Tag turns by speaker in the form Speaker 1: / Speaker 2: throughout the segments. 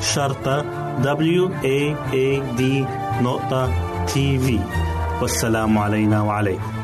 Speaker 1: شرطة W A A D نقطة تي في والسلام علينا وعليكم.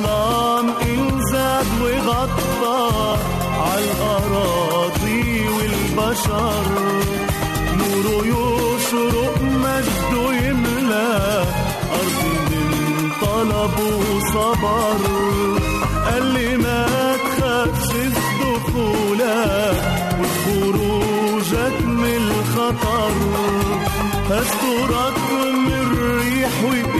Speaker 2: الظلام إن زاد وغطى عالأراضي والبشر. نوره يشرق مجده يملى أرضي من طلب وصبر. قال لي ما تخافش دخولك وخروجك من الخطر. هسترك من الريح وإيدي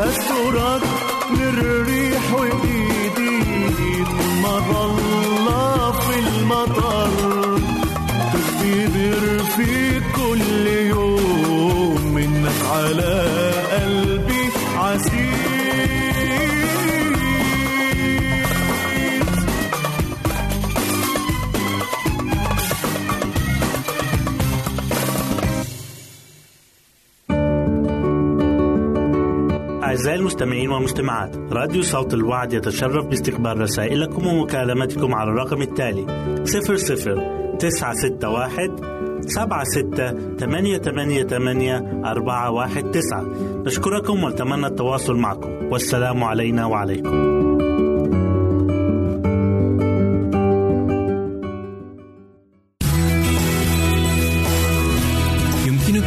Speaker 2: أسترك من الريح وإيديك ما ضل في المطر. تختبر في كل يوم منك على
Speaker 1: المستمعين والمستمعات. راديو صوت الوعد يتشرف باستقبال رسائلكم ومكالمتكم على الرقم التالي 00 961 سبعة ستة ثمانية ثمانية ثمانية أربعة واحد تسعة. نشكركم ونتمنى التواصل معكم. والسلام علينا وعليكم.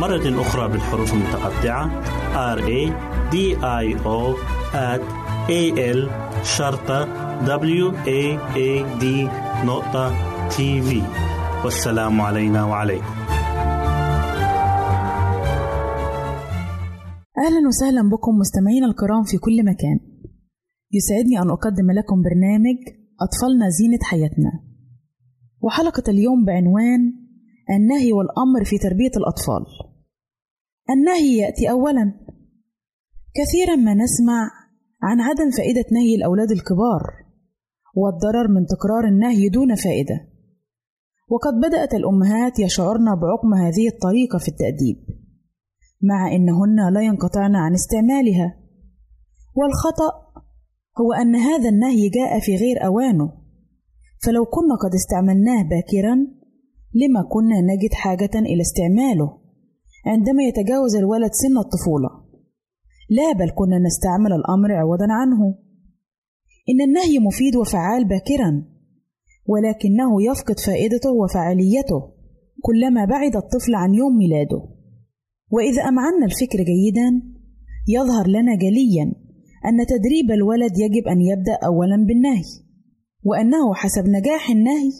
Speaker 1: مرة أخرى بالحروف المتقطعة. R A D I O at A L شرطة W A A D نقطة تي في والسلام علينا وعليكم.
Speaker 3: أهلا وسهلا بكم مستمعينا الكرام في كل مكان. يسعدني أن أقدم لكم برنامج أطفالنا زينة حياتنا. وحلقة اليوم بعنوان النهي والأمر في تربية الأطفال. النهي يأتي أولا. كثيرا ما نسمع عن عدم فائدة نهي الأولاد الكبار والضرر من تكرار النهي دون فائدة. وقد بدأت الأمهات يشعرن بعقم هذه الطريقة في التأديب مع إنهن لا ينقطعن عن استعمالها. والخطأ هو أن هذا النهي جاء في غير أوانه. فلو كنا قد استعملناه باكرا لما كنا نجد حاجة إلى استعماله. عندما يتجاوز الولد سن الطفولة. لا بل كنا نستعمل الأمر عوضا عنه. إن النهي مفيد وفعال باكرا ولكنه يفقد فائدته وفعاليته كلما بعد الطفل عن يوم ميلاده. وإذا أمعنا الفكر جيدا يظهر لنا جليا أن تدريب الولد يجب أن يبدأ أولا بالنهي وأنه حسب نجاح النهي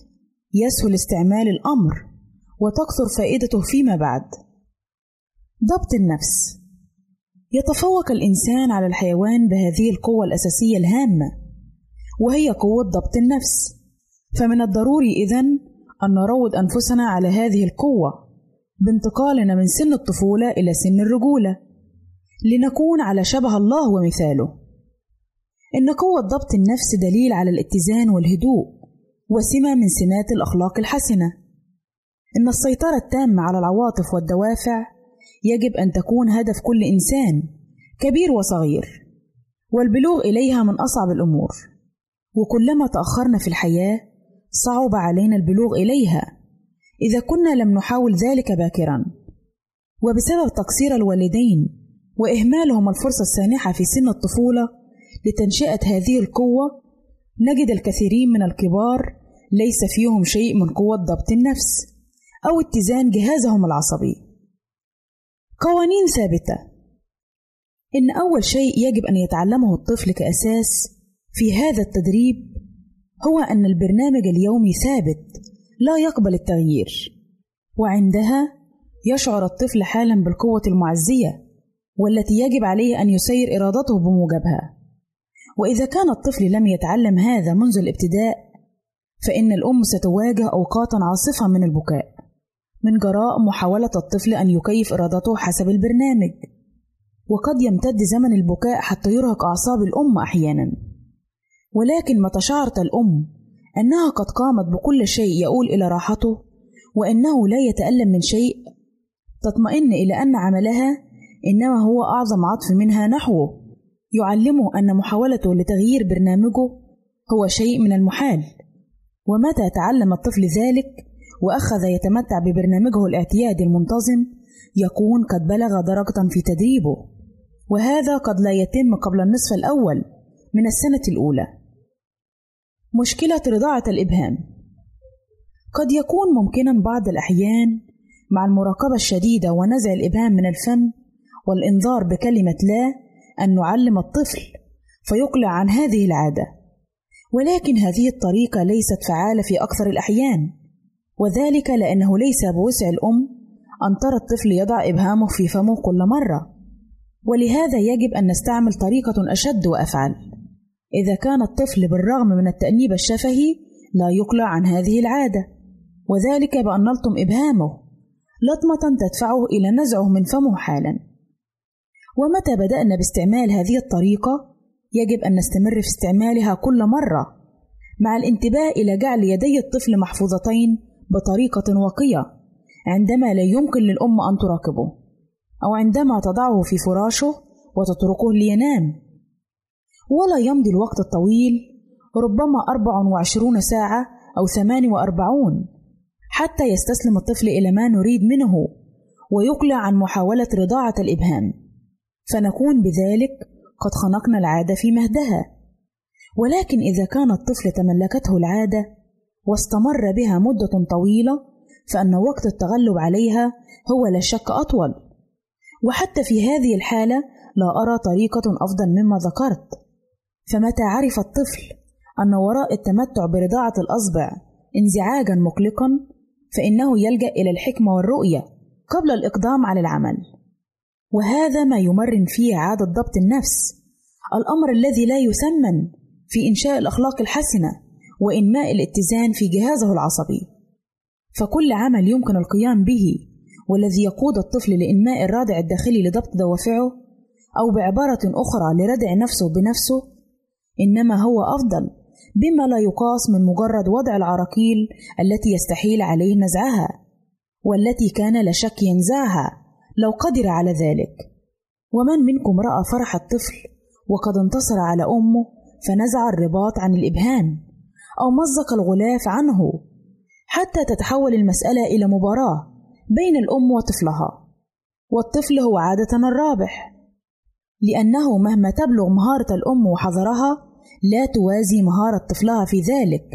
Speaker 3: يسهل استعمال الأمر وتكثر فائدته فيما بعد. ضبط النفس. يتفوق الإنسان على الحيوان بهذه القوة الأساسية الهامة وهي قوة ضبط النفس. فمن الضروري إذن أن نروض أنفسنا على هذه القوة بانتقالنا من سن الطفولة إلى سن الرجولة لنكون على شبه الله ومثاله. إن قوة ضبط النفس دليل على الاتزان والهدوء وسمة من سمات الأخلاق الحسنة. إن السيطرة التامة على العواطف والدوافع يجب أن تكون هدف كل إنسان كبير وصغير والبلوغ إليها من أصعب الأمور. وكلما تأخرنا في الحياة صعب علينا البلوغ إليها. إذا كنا لم نحاول ذلك باكرا. وبسبب تقصير الوالدين وإهمالهم الفرصة السانحة في سن الطفولة لتنشئة هذه القوة نجد الكثيرين من الكبار ليس فيهم شيء من قوة ضبط النفس أو اتزان جهازهم العصبي. قوانين ثابتة. إن أول شيء يجب أن يتعلمه الطفل كأساس في هذا التدريب هو أن البرنامج اليومي ثابت لا يقبل التغيير، وعندها يشعر الطفل حالا بالقوة المعزية والتي يجب عليه أن يسير إرادته بموجبها. وإذا كان الطفل لم يتعلم هذا منذ الابتداء فإن الأم ستواجه أوقاتا عاصفة من البكاء. من جراء محاولة الطفل أن يكيف إرادته حسب البرنامج. وقد يمتد زمن البكاء حتى يرهق أعصاب الأم أحيانا. ولكن متى شعرت الأم أنها قد قامت بكل شيء يؤول إلى راحته وأنه لا يتألم من شيء تطمئن إلى أن عملها إنما هو أعظم عطف منها نحوه. يعلمه أن محاولته لتغيير برنامجه هو شيء من المحال. ومتى تعلم الطفل ذلك؟ وأخذ يتمتع ببرنامجه الاعتيادي المنتظم يكون قد بلغ درجة في تدريبه. وهذا قد لا يتم قبل النصف الأول من السنة الأولى. مشكلة رضاعة الإبهام. قد يكون ممكنا بعض الأحيان مع المراقبة الشديدة ونزع الإبهام من الفم والإنذار بكلمة لا أن نعلم الطفل فيقلع عن هذه العادة. ولكن هذه الطريقة ليست فعالة في أكثر الأحيان. وذلك لأنه ليس بوسع الأم أن ترى الطفل يضع إبهامه في فمه كل مرة. ولهذا يجب أن نستعمل طريقة أشد وأفعل. إذا كان الطفل بالرغم من التأنيب الشفهي لا يقلع عن هذه العادة. وذلك بأن نلطم إبهامه. لطمة تدفعه إلى نزعه من فمه حالا. ومتى بدأنا باستعمال هذه الطريقة؟ يجب أن نستمر في استعمالها كل مرة. مع الانتباه إلى جعل يدي الطفل محفوظتين بطريقة وقية عندما لا يمكن للأم أن تراقبه أو عندما تضعه في فراشه وتتركه لينام. ولا يمضي الوقت الطويل ربما 24 ساعة أو 48 حتى يستسلم الطفل إلى ما نريد منه ويقلع عن محاولة رضاعة الإبهام. فنكون بذلك قد خنقنا العادة في مهدها. ولكن إذا كان الطفل تملكته العادة واستمر بها مدة طويلة فأن وقت التغلب عليها هو لا شك أطول. وحتى في هذه الحالة لا أرى طريقة أفضل مما ذكرت. فمتى عرف الطفل أن وراء التمتع برضاعة الأصبع انزعاجا مقلقا فإنه يلجأ إلى الحكمة والرؤية قبل الإقدام على العمل. وهذا ما يمرن فيه عادة ضبط النفس الأمر الذي لا يثمن في إنشاء الأخلاق الحسنة. وإنماء الاتزان في جهازه العصبي. فكل عمل يمكن القيام به والذي يقود الطفل لإنماء الرادع الداخلي لضبط دوافعه أو بعبارة أخرى لردع نفسه بنفسه إنما هو أفضل بما لا يقاس من مجرد وضع العراقيل التي يستحيل عليه نزعها والتي كان لا شك ينزعها لو قدر على ذلك. ومن منكم رأى فرح الطفل وقد انتصر على أمه فنزع الرباط عن الإبهام. أو مزق الغلاف عنه حتى تتحول المسألة إلى مباراة بين الأم وطفلها والطفل هو عادة الرابح لأنه مهما تبلغ مهارة الأم وحذرها لا توازي مهارة طفلها في ذلك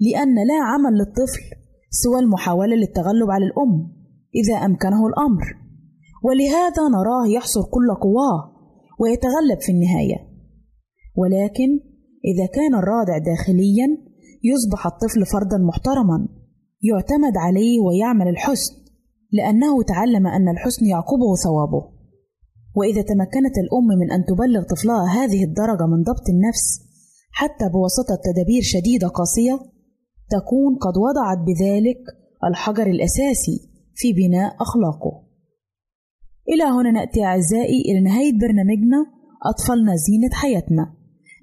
Speaker 3: لأن لا عمل للطفل سوى المحاولة للتغلب على الأم إذا أمكنه الأمر. ولهذا نراه يحصر كل قواه ويتغلب في النهاية. ولكن إذا كان الرادع داخليا يصبح الطفل فردا محترما يعتمد عليه ويعمل الحسن لأنه تعلم أن الحسن يعقبه ثوابه. وإذا تمكنت الأم من أن تبلغ طفلها هذه الدرجة من ضبط النفس حتى بواسطة تدابير شديدة قاسية تكون قد وضعت بذلك الحجر الأساسي في بناء أخلاقه. إلى هنا نأتي أعزائي إلى نهاية برنامجنا أطفالنا زينة حياتنا.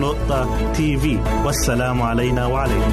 Speaker 1: www.al-waad.tv والسلام علينا وعليكم.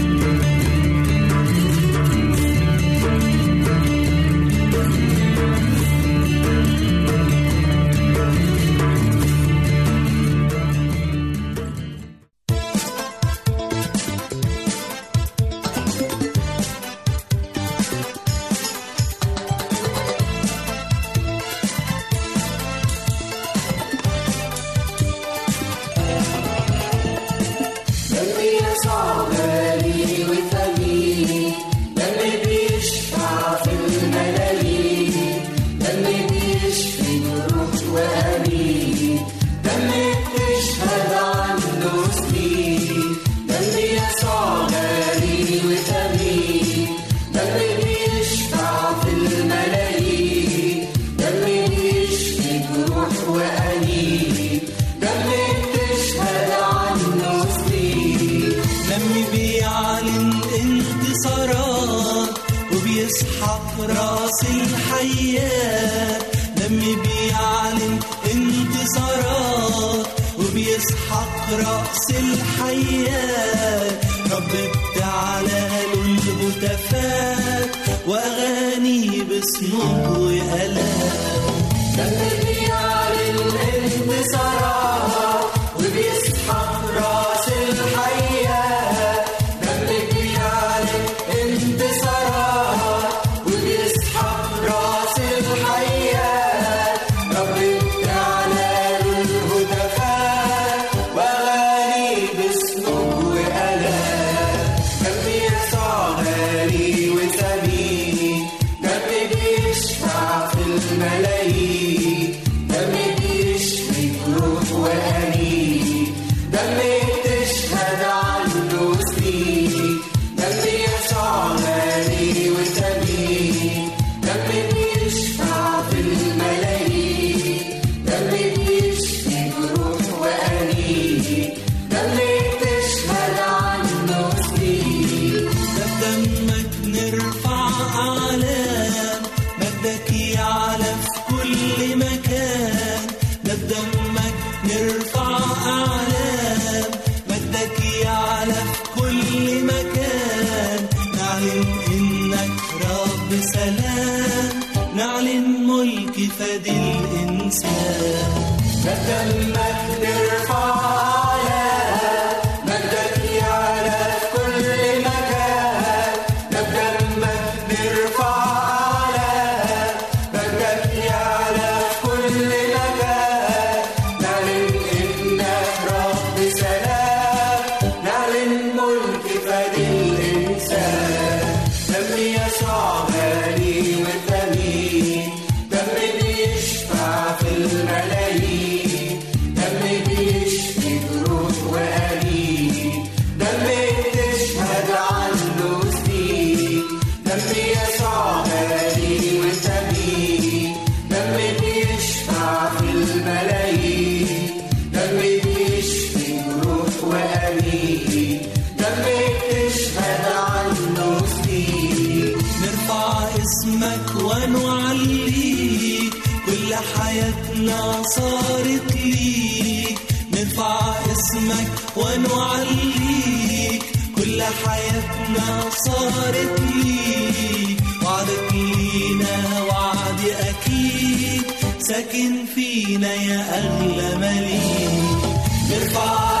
Speaker 4: حياتنا صارت ليك وعدك لينا وعد أكيد. ساكن فينا يا أغلى مليك نرفع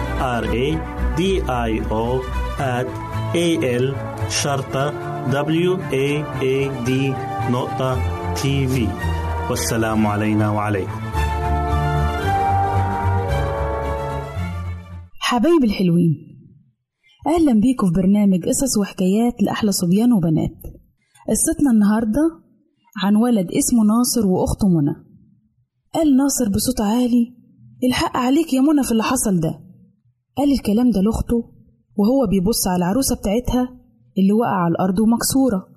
Speaker 1: R A D I O A L شرطة W A A D نقطة تي في والسلام علينا وعليكم.
Speaker 3: حبايب الحلوين أهلا بيكم في برنامج قصص وحكايات لأحلى صبيان وبنات. قصتنا النهاردة عن ولد اسمه ناصر وأخته منى. قال ناصر بصوت عالي الحق عليك يا منى في اللي حصل ده. قال الكلام ده لأخته وهو بيبص على العروسة بتاعتها اللي وقع على الأرض ومكسورة.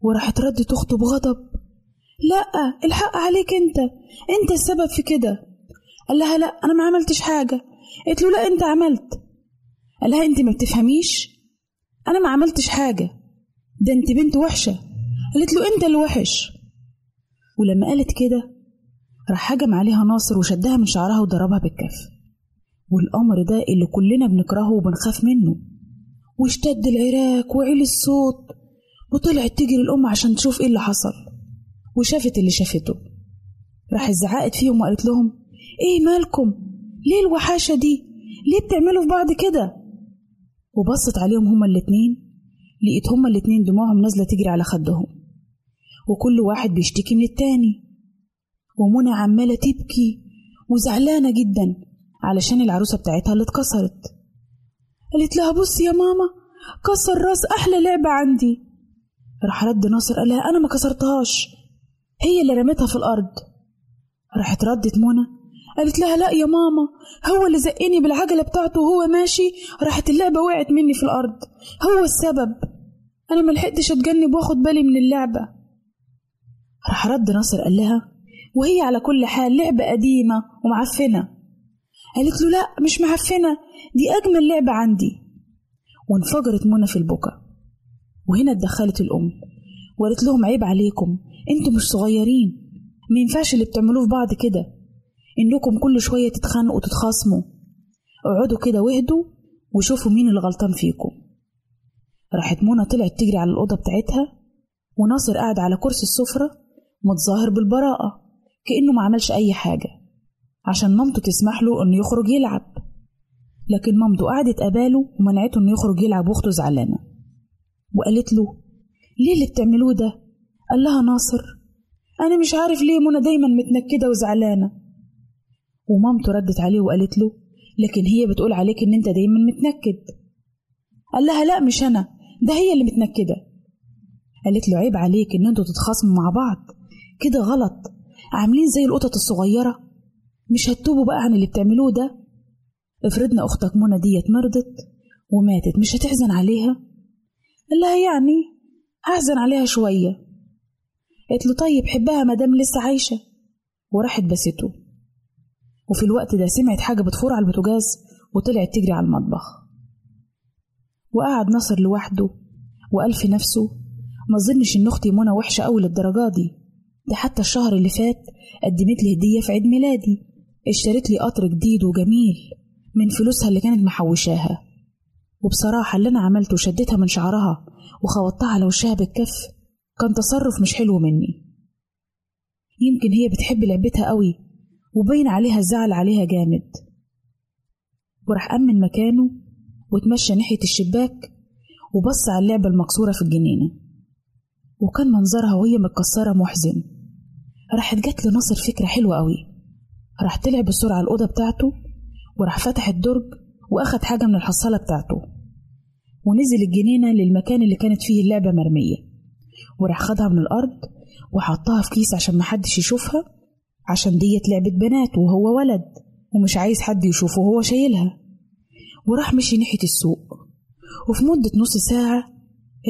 Speaker 3: وراحت ردت أخته بغضب. لأ الحق عليك أنت. أنت السبب في كده. قال لها لأ أنا ما عملتش حاجة. قالت له لأ أنت عملت. قال لها أنت ما بتفهميش؟ أنا ما عملتش حاجة. ده أنت بنت وحشة. قالت له أنت اللي وحش ولما قالت كده راح هجم عليها ناصر وشدها من شعرها وضربها بالكف. والأمر ده اللي كلنا بنكرهه وبنخاف منه. واشتد العراك وعلي الصوت وطلعت تجري الأم عشان تشوف إيه اللي حصل. وشافت اللي شافته. راحت زعقت فيهم وقالت لهم إيه مالكم؟ ليه الوحاشة دي؟ ليه بتعملوا في بعض كده؟ وبصت عليهم هما الاتنين. لقيت هما الاتنين دموعهم نازلة تجري على خدهم. وكل واحد بيشتكي من التاني. ومنى عمالة تبكي وزعلانة جدا. علشان العروسة بتاعتها اللي اتكسرت. قالت لها بصي يا ماما كسر راس أحلى لعبة عندي. راح رد ناصر قال لها أنا ما كسرتهاش هي اللي رمتها في الأرض. راحت ردت منى قالت لها لا يا ماما هو اللي زقني بالعجلة بتاعته وهو ماشي راحت اللعبة وقعت مني في الأرض هو السبب. أنا ملحقتش أتجنب وآخد بالي من اللعبة. راح رد ناصر قال لها وهي على كل حال لعبة قديمة ومعفنة. قالت له لا مش معفنة دي أجمل لعبة عندي. وانفجرت منى في البكا وهنا اتدخلت الأم وقالت لهم عيب عليكم أنتوا مش صغيرين. ما ينفعش اللي بتعملوه في بعض كده. إنكم كل شوية تتخانقوا وتتخاصموا. اقعدوا كده واهدوا وشوفوا مين اللي غلطان فيكم. راحت منى طلعت تجري على الأوضة بتاعتها وناصر قاعد على كرسي السفرة متظاهر بالبراءة كأنه ما عملش أي حاجة. عشان مامته تسمح له إنه يخرج يلعب. لكن مامته قعدت قباله ومنعته إنه يخرج يلعب وأخته زعلانة. وقالت له ليه اللي بتعملوه ده؟ قال لها ناصر. أنا مش عارف ليه منى دايما متنكدة وزعلانة. ومامته ردت عليه وقالت له لكن هي بتقول عليك إن أنت دايما متنكد. قال لها لا مش أنا. ده هي اللي متنكدة. قالت له عيب عليك إن أنتوا تتخاصموا مع بعض. كده غلط. عاملين زي القطط الصغيرة. مش هتتوبوا بقى عن اللي بتعملوه ده؟ افرضنا أختك منى ديت مرضت وماتت مش هتحزن عليها؟ قال لها يعني هحزن عليها شوية. قالت له طيب حبها مدام لسه عايشة. وراحت بسته. وفي الوقت ده سمعت حاجة بتفور على البوتاجاز وطلعت تجري على المطبخ. وقعد ناصر لوحده وقال في نفسه ما أظنش إن أختي منى وحشة أوي للدرجة دي. ده حتى الشهر اللي فات قدمت لي هدية في عيد ميلادي. اشترت لي قطر جديد وجميل من فلوسها اللي كانت محوشاها. وبصراحة اللي أنا عملته شدتها من شعرها وخبطتها على وشها بالكف كان تصرف مش حلو مني. يمكن هي بتحب لعبتها قوي وبين عليها الزعل عليها جامد. وراح أمن مكانه وتمشى ناحية الشباك وبص على اللعبة المكسورة في الجنينة. وكان منظرها وهي متكسرة محزن. راحت جات لناصر فكرة حلوة قوي. راح طلع بسرعة الأوضة بتاعته وراح فتح الدرج وأخد حاجة من الحصالة بتاعته ونزل الجنينة للمكان اللي كانت فيه اللعبة مرمية وراح خدها من الأرض وحطها في كيس عشان محدش يشوفها عشان ديت لعبة بنات وهو ولد ومش عايز حد يشوفه وهو شايلها وراح مشي ناحية السوق وفي مدة نص ساعة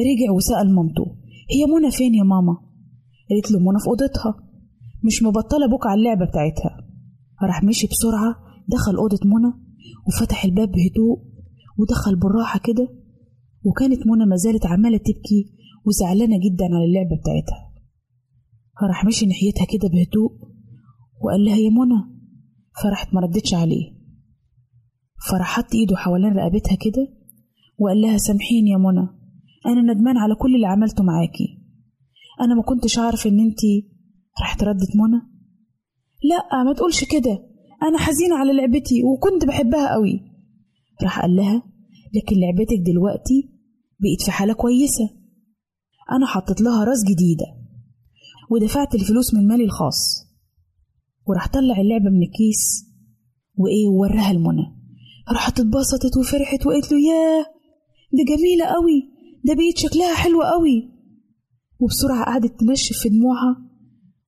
Speaker 3: رجع وسأل مامته هي منى فين يا ماما؟ قالت له منى في أوضتها مش مبطلة بوك على اللعبة بتاعتها راح مشي بسرعة دخل أوضة منى وفتح الباب بهدوء ودخل بالراحة كده وكانت منى ما زالت عمالة تبكي وزعلانة جدا على اللعبة بتاعتها. فراح مشي ناحيتها كده بهدوء وقال لها يا منى فراحت ما ردتش عليه. فراح حط إيده حوالين رقبتها كده وقال لها سامحيني يا منى أنا ندمان على كل اللي عملته معاكي. أنا ما كنتش اعرف إن أنتي راحت ردت منى لا ما تقولش كده. أنا حزينة على لعبتي وكنت بحبها قوي. راح قال لها لكن لعبتك دلوقتي بقت في حالة كويسة. أنا حطيت لها راس جديدة ودفعت الفلوس من مالي الخاص. وراح طلع اللعبة من الكيس وإيه ووراها لمنى. راحت اتبسطت وفرحت وقالت له ياه دي جميلة قوي ده بقيت شكلها حلو قوي. وبسرعة قعدت تنشف في دموعها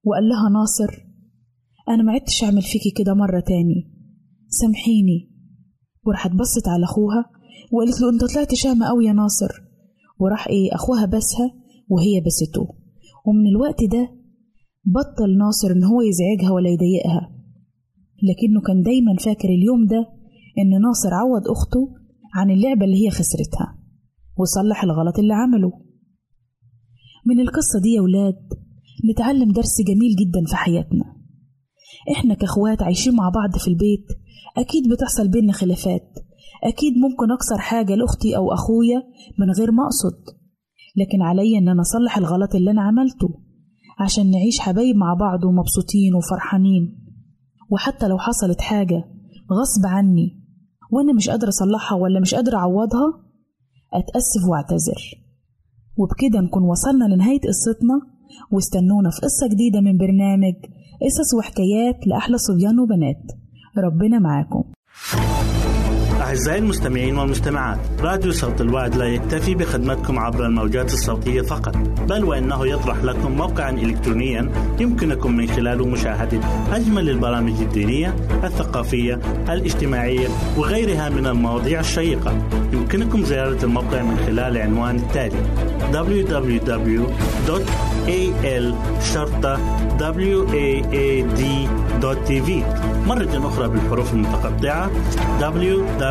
Speaker 3: وقال لها ناصر أنا ما عدتش أعمل فيكي كده مرة تاني. سامحيني. وراحت بصت على أخوها وقالت له أنت طلعت شهم أوي يا ناصر. وراح إيه أخوها بسها وهي بسته. ومن الوقت ده بطل ناصر إن هو يزعجها ولا يضايقها. لكنه كان دايما فاكر اليوم ده إن ناصر عوض أخته عن اللعبة اللي هي خسرتها وصلح الغلط اللي عمله. من القصة دي يا ولاد نتعلم درس جميل جدا في حياتنا. إحنا كإخوات عايشين مع بعض في البيت. أكيد بتحصل بينا خلافات. أكيد ممكن أكسر حاجة لأختي أو أخويا من غير ما أقصد. لكن عليا إن أنا أصلح الغلط اللي أنا عملته عشان نعيش حبايب مع بعض ومبسوطين وفرحانين. وحتى لو حصلت حاجة غصب عني وأنا مش قادرة أصلحها ولا مش قادرة أعوضها أتأسف وأعتذر. وبكده نكون وصلنا لنهاية قصتنا واستنونا في قصة جديدة من برنامج قصص وحكايات لأحلى صبيان وبنات. ربنا معاكم.
Speaker 1: أعزائي المستمعين والمستمعات راديو صوت الوعد لا يكتفي بخدمتكم عبر الموجات الصوتية فقط بل وإنه يطرح لكم موقعا إلكترونيا يمكنكم من خلاله مشاهدة أجمل البرامج الدينية الثقافية الاجتماعية وغيرها من المواضيع الشيقة. يمكنكم زيارة الموقع من خلال العنوان التالي www.al waad.tv مرة أخرى بالحروف المتقطعة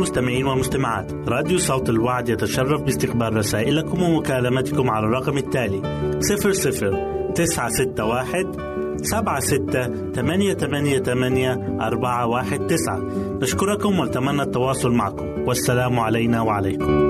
Speaker 1: المستمعين والمستمعات. راديو صوت الوعد يتشرف باستقبال رسائلكم ومكالمتكم على الرقم التالي 00 961 سبعة ستة ثمانية ثمانية ثمانية أربعة واحد تسعة. نشكركم ونتمنى التواصل معكم. والسلام علينا وعليكم.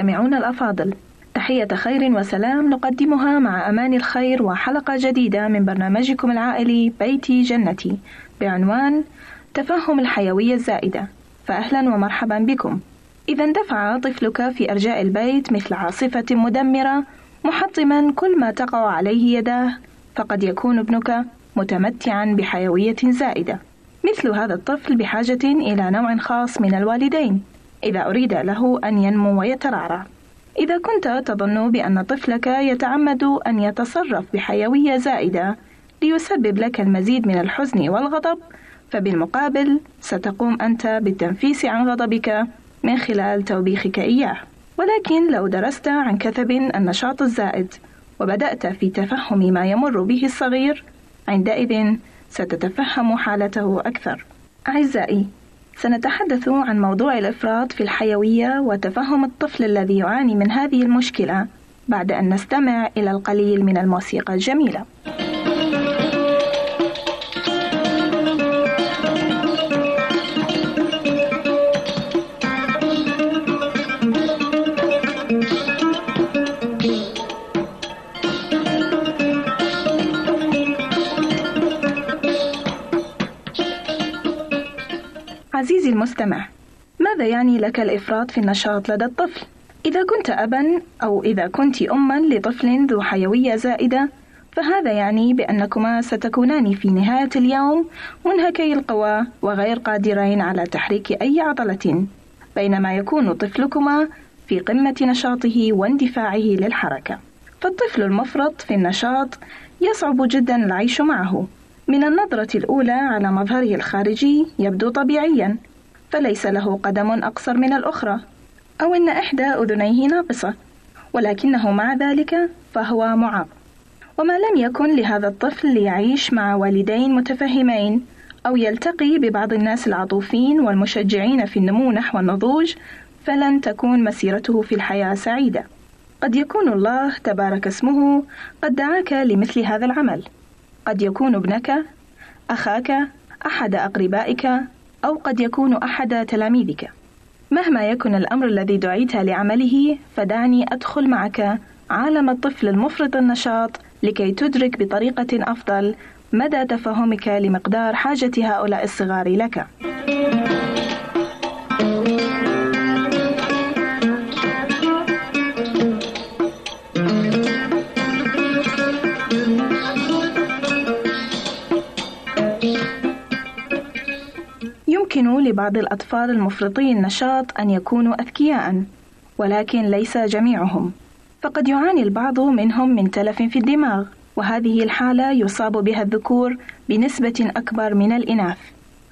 Speaker 5: أيها المستمعون الأفاضل. تحية خير وسلام نقدمها مع أمان الخير وحلقة جديدة من برنامجكم العائلي بيتي جنتي بعنوان تفهم الحيوية الزائدة. فأهلا ومرحبا بكم. إذا اندفع طفلك في أرجاء البيت مثل عاصفة مدمرة محطما كل ما تقع عليه يداه فقد يكون ابنك متمتعا بحيوية زائدة. مثل هذا الطفل بحاجة إلى نوع خاص من الوالدين. إذا أريد له أن ينمو ويترعرع. إذا كنت تظن بأن طفلك يتعمد أن يتصرف بحيوية زائدة ليسبب لك المزيد من الحزن والغضب، فبالمقابل ستقوم أنت بالتنفيس عن غضبك من خلال توبيخك إياه. ولكن لو درست عن كثب النشاط الزائد وبدأت في تفهم ما يمر به الصغير، عندئذ ستتفهم حالته أكثر. أعزائي، سنتحدث عن موضوع الإفراط في الحيوية وتفهم الطفل الذي يعاني من هذه المشكلة بعد أن نستمع إلى القليل من الموسيقى الجميلة. عزيزي المستمع، ماذا يعني لك الإفراط في النشاط لدى الطفل؟ إذا كنت أبا أو إذا كنت أما لطفل ذو حيوية زائدة، فهذا يعني بأنكما ستكونان في نهاية اليوم منهكي القوى وغير قادرين على تحريك أي عضلة، بينما يكون طفلكما في قمة نشاطه واندفاعه للحركة. فالطفل المفرط في النشاط يصعب جدا العيش معه، من النظرة الأولى على مظهره الخارجي يبدو طبيعيا فليس له قدم أقصر من الأخرى أو أن إحدى أذنيه ناقصة ولكنه مع ذلك فهو معاق. وما لم يكن لهذا الطفل ليعيش مع والدين متفهمين أو يلتقي ببعض الناس العطوفين والمشجعين في النمو نحو النضوج فلن تكون مسيرته في الحياة سعيدة. قد يكون الله تبارك اسمه قد دعاك لمثل هذا العمل. قد يكون ابنك أخاك أحد أقربائك أو قد يكون أحد تلاميذك. مهما يكن الأمر الذي دعيت لعمله فدعني أدخل معك عالم الطفل المفرط النشاط لكي تدرك بطريقة أفضل مدى تفهمك لمقدار حاجة هؤلاء الصغار لك. يمكن لبعض الأطفال المفرطي النشاط أن يكونوا أذكياء ولكن ليس جميعهم. فقد يعاني البعض منهم من تلف في الدماغ وهذه الحالة يصاب بها الذكور بنسبة أكبر من الإناث.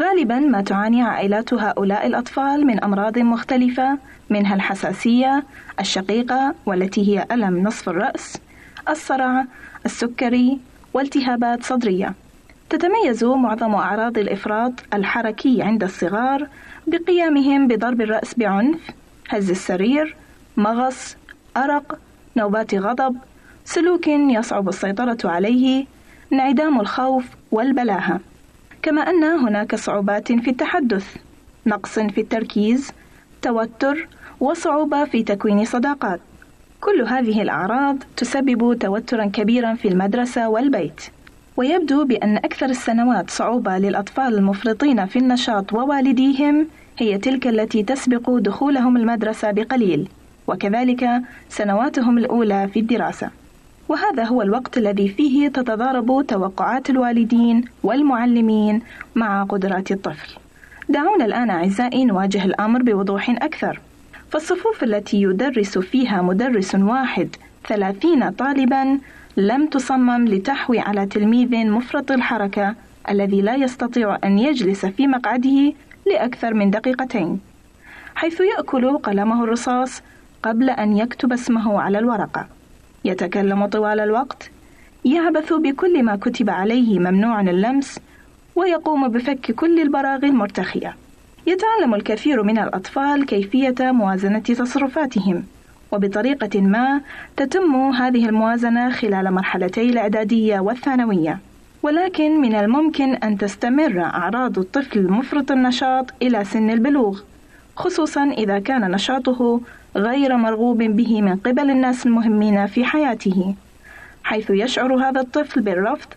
Speaker 5: غالبا ما تعاني عائلات هؤلاء الأطفال من أمراض مختلفة منها الحساسية الشقيقة والتي هي ألم نصف الرأس الصرع السكري والتهابات صدرية. تتميز معظم أعراض الإفراط الحركي عند الصغار بقيامهم بضرب الرأس بعنف هز السرير مغص أرق نوبات غضب سلوك يصعب السيطرة عليه انعدام الخوف والبلاهة. كما أن هناك صعوبات في التحدث نقص في التركيز توتر وصعوبة في تكوين صداقات. كل هذه الأعراض تسبب توترا كبيرا في المدرسة والبيت. ويبدو بأن أكثر السنوات صعوبة للأطفال المفرطين في النشاط ووالديهم هي تلك التي تسبق دخولهم المدرسة بقليل وكذلك سنواتهم الأولى في الدراسة. وهذا هو الوقت الذي فيه تتضارب توقعات الوالدين والمعلمين مع قدرات الطفل. دعونا الآن أعزائي نواجه الأمر بوضوح أكثر. فالصفوف التي يدرس فيها مدرس واحد ثلاثين طالبا لم تصمم لتحوي على تلميذ مفرط الحركة الذي لا يستطيع أن يجلس في مقعده لأكثر من دقيقتين حيث يأكل قلمه الرصاص قبل أن يكتب اسمه على الورقة. يتكلم طوال الوقت يعبث بكل ما كتب عليه ممنوع اللمس ويقوم بفك كل البراغي المرتخية. يتعلم الكثير من الأطفال كيفية موازنة تصرفاتهم. وبطريقة ما تتم هذه الموازنة خلال مرحلتي الإعدادية والثانوية. ولكن من الممكن أن تستمر أعراض الطفل المفرط النشاط إلى سن البلوغ خصوصا إذا كان نشاطه غير مرغوب به من قبل الناس المهمين في حياته حيث يشعر هذا الطفل بالرفض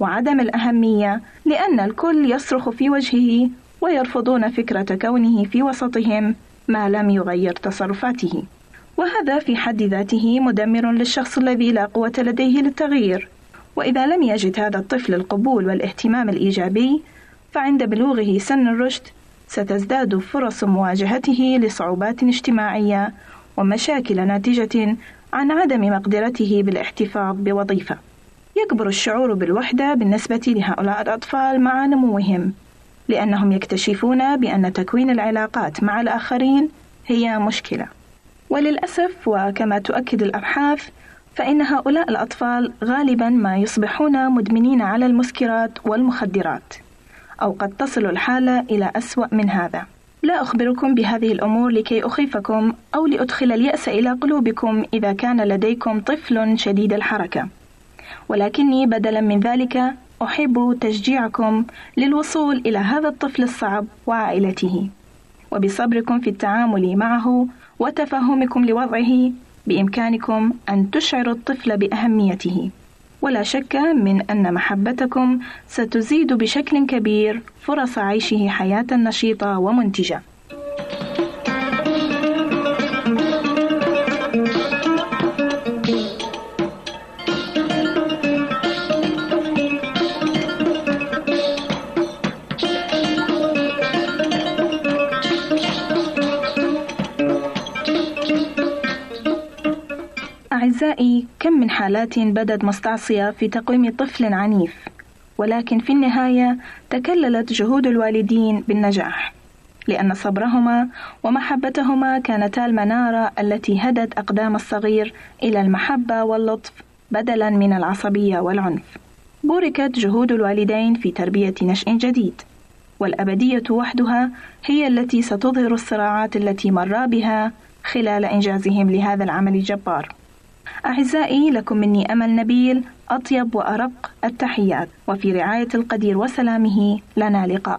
Speaker 5: وعدم الأهمية لأن الكل يصرخ في وجهه ويرفضون فكرة كونه في وسطهم ما لم يغير تصرفاته. وهذا في حد ذاته مدمر للشخص الذي لا قوة لديه للتغيير وإذا لم يجد هذا الطفل القبول والاهتمام الإيجابي فعند بلوغه سن الرشد ستزداد فرص مواجهته لصعوبات اجتماعية ومشاكل ناتجة عن عدم مقدرته بالاحتفاظ بوظيفة. يكبر الشعور بالوحدة بالنسبة لهؤلاء الأطفال مع نموهم، لأنهم يكتشفون بأن تكوين العلاقات مع الآخرين هي مشكلة. وللأسف وكما تؤكد الأبحاث فإن هؤلاء الأطفال غالبا ما يصبحون مدمنين على المسكرات والمخدرات. أو قد تصل الحالة إلى أسوأ من هذا. لا أخبركم بهذه الأمور لكي أخيفكم أو لأدخل اليأس إلى قلوبكم إذا كان لديكم طفل شديد الحركة. ولكني بدلا من ذلك أحب تشجيعكم للوصول إلى هذا الطفل الصعب وعائلته. وبصبركم في التعامل معه وتفهمكم لوضعه بإمكانكم أن تشعروا الطفل بأهميته. ولا شك من أن محبتكم ستزيد بشكل كبير فرص عيشه حياة نشيطة ومنتجة. أعزائي كم من حالات بدت مستعصية في تقويم طفل عنيف ولكن في النهاية تكللت جهود الوالدين بالنجاح لأن صبرهما ومحبتهما كانتا المنارة التي هدت أقدام الصغير إلى المحبة واللطف بدلا من العصبية والعنف. بوركت جهود الوالدين في تربية نشء جديد والأبدية وحدها هي التي ستظهر الصراعات التي مرا بها خلال إنجازهم لهذا العمل الجبار. أعزائي لكم مني أمل نبيل أطيب وأرق التحيات. وفي رعاية القدير وسلامه لنا لقاء.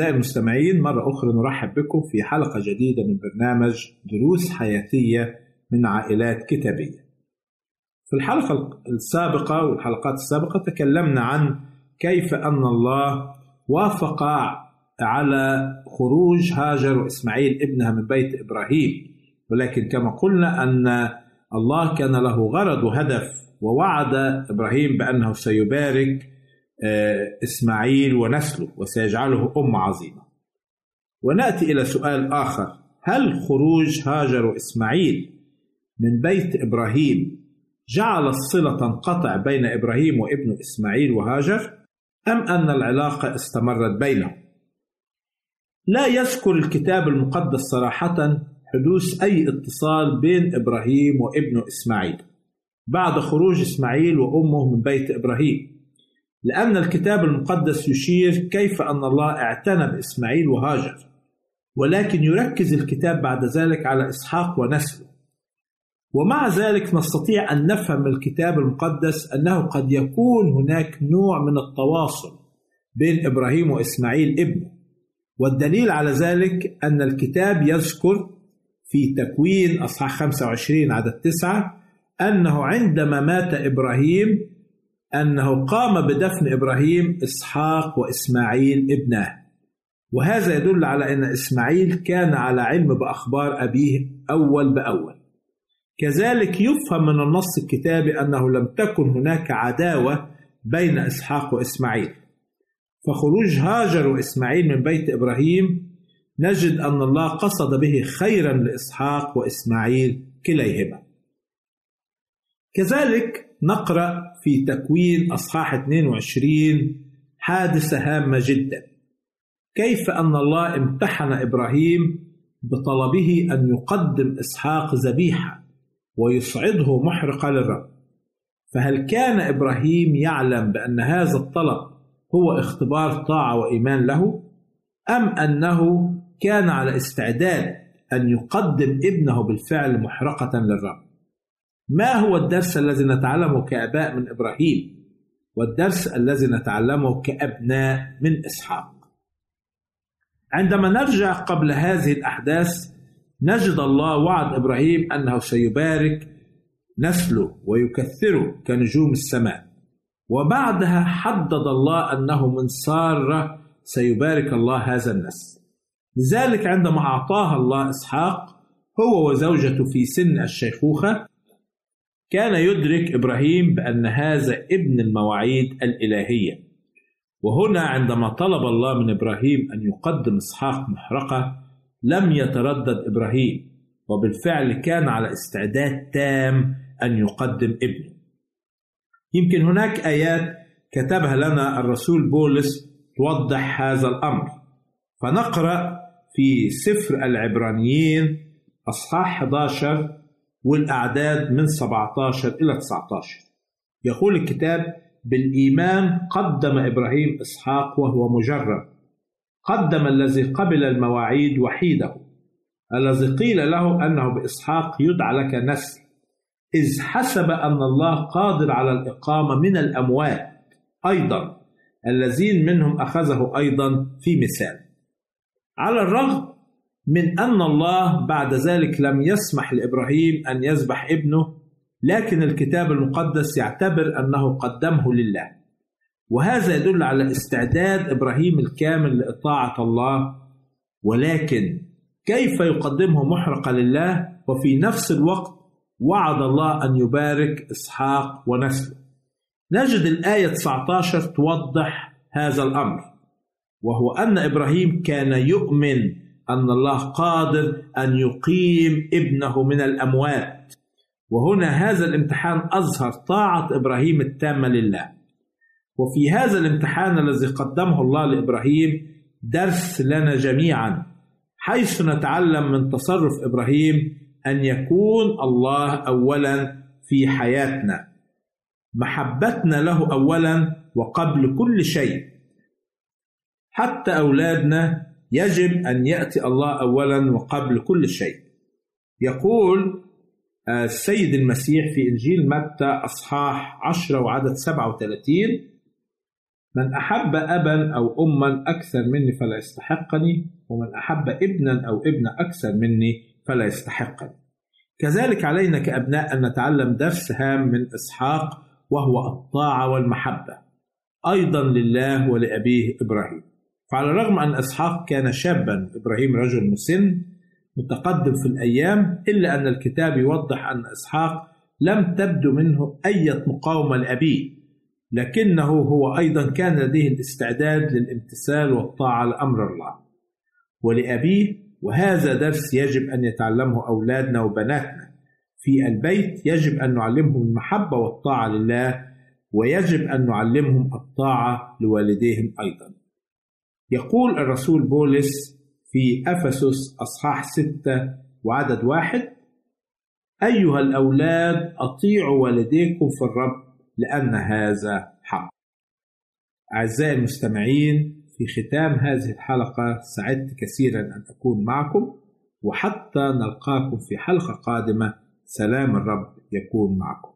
Speaker 6: أعزائي المستمعين مرة أخرى نرحب بكم في حلقة جديدة من برنامج دروس حياتية من عائلات كتابية. في الحلقة السابقة والحلقات السابقة تكلمنا عن كيف أن الله وافق على خروج هاجر وإسماعيل ابنها من بيت إبراهيم ولكن كما قلنا أن الله كان له غرض وهدف ووعد إبراهيم بأنه سيبارك إسماعيل ونسله وسيجعله أمة عظيمة. ونأتي إلى سؤال آخر. هل خروج هاجر وإسماعيل من بيت إبراهيم جعل الصلة تنقطع بين إبراهيم وابنه إسماعيل وهاجر أم أن العلاقة استمرت بينهم؟ لا يذكر الكتاب المقدس صراحة حدوث أي اتصال بين إبراهيم وابنه إسماعيل. بعد خروج إسماعيل وأمه من بيت إبراهيم. لأن الكتاب المقدس يشير كيف أن الله اعتنى بإسماعيل وهاجر ولكن يركز الكتاب بعد ذلك على إسحاق ونسله. ومع ذلك نستطيع أن نفهم الكتاب المقدس أنه قد يكون هناك نوع من التواصل بين إبراهيم وإسماعيل ابنه. والدليل على ذلك أن الكتاب يذكر في تكوين أصحاح 25 عدد 9 أنه عندما مات إبراهيم أنه قام بدفن إبراهيم إسحاق وإسماعيل ابناه وهذا يدل على أن إسماعيل كان على علم بأخبار أبيه أول بأول. كذلك يفهم من النص الكتابي أنه لم تكن هناك عداوة بين إسحاق وإسماعيل. فخروج هاجر وإسماعيل من بيت إبراهيم نجد أن الله قصد به خيرا لإسحاق وإسماعيل كليهما. كذلك نقرأ في تكوين أصحاح 22 حادثة هامة جدا. كيف أن الله امتحن إبراهيم بطلبه أن يقدم إسحاق ذبيحة ويصعده محرقة للرب؟ فهل كان إبراهيم يعلم بأن هذا الطلب هو اختبار طاعة وإيمان له؟ أم أنه كان على استعداد أن يقدم ابنه بالفعل محرقة للرب؟ ما هو الدرس الذي نتعلمه كآباء من إبراهيم؟ والدرس الذي نتعلمه كأبناء من إسحاق. عندما نرجع قبل هذه الأحداث نجد الله وعد إبراهيم أنه سيبارك نسله ويكثره كنجوم السماء. وبعدها حدد الله أنه من سارة سيبارك الله هذا النسل. لذلك عندما أعطاها الله إسحاق هو وزوجته في سن الشيخوخة كان يدرك إبراهيم بأن هذا ابن المواعيد الإلهية. وهنا عندما طلب الله من إبراهيم أن يقدم إسحاق محرقة لم يتردد إبراهيم وبالفعل كان على استعداد تام أن يقدم ابنه. يمكن هناك آيات كتبها لنا الرسول بولس توضح هذا الأمر. فنقرأ في سفر العبرانيين أصحاح 11 والأعداد من 17 إلى 19 يقول الكتاب بالإيمان قدم إبراهيم إسحاق وهو مجرب قدم الذي قبل المواعيد وحيده. الذي قيل له أنه بإسحاق يدعى لك نسل. إذ حسب أن الله قادر على الإقامة من الأموات أيضا. الذين منهم أخذه أيضا في مثال. على الرغم من أن الله بعد ذلك لم يسمح لإبراهيم أن يذبح ابنه لكن الكتاب المقدس يعتبر أنه قدمه لله. وهذا يدل على استعداد إبراهيم الكامل لإطاعة الله. ولكن كيف يقدمه محرقة لله؟ وفي نفس الوقت وعد الله أن يبارك إسحاق ونسله. نجد الآية 19 توضح هذا الأمر وهو أن إبراهيم كان يؤمن أن الله قادر أن يقيم ابنه من الأموات. وهنا هذا الامتحان أظهر طاعة إبراهيم التامة لله. وفي هذا الامتحان الذي قدمه الله لإبراهيم درس لنا جميعا حيث نتعلم من تصرف إبراهيم أن يكون الله أولا في حياتنا. محبتنا له أولا وقبل كل شيء. حتى أولادنا يجب أن يأتي الله أولا وقبل كل شيء. يقول السيد المسيح في إنجيل متى أصحاح 10 وعدد 37 من أحب أبا أو أما أكثر مني فلا يستحقني ومن أحب ابنا أو ابنة أكثر مني فلا يستحقني. كذلك علينا كأبناء أن نتعلم درس هام من إسحاق وهو الطاعة والمحبة. أيضا لله ولأبيه إبراهيم. فعلى الرغم أن إسحاق كان شابا إبراهيم رجل مسن متقدم في الأيام إلا أن الكتاب يوضح أن إسحاق لم تبدو منه أي مقاومة لأبيه لكنه هو أيضا كان لديه الاستعداد للامتثال والطاعة لأمر الله. ولأبيه وهذا درس يجب أن يتعلمه أولادنا وبناتنا. في البيت يجب أن نعلمهم المحبة والطاعة لله ويجب أن نعلمهم الطاعة لوالديهم أيضا. يقول الرسول بولس في أفسس أصحاح ستة وعدد واحد أيها الأولاد أطيعوا والديكم في الرب لأن هذا حق أعزائي المستمعين في ختام هذه الحلقة سعدت كثيرا أن أكون معكم وحتى نلقاكم في حلقة قادمة سلام الرب يكون معكم.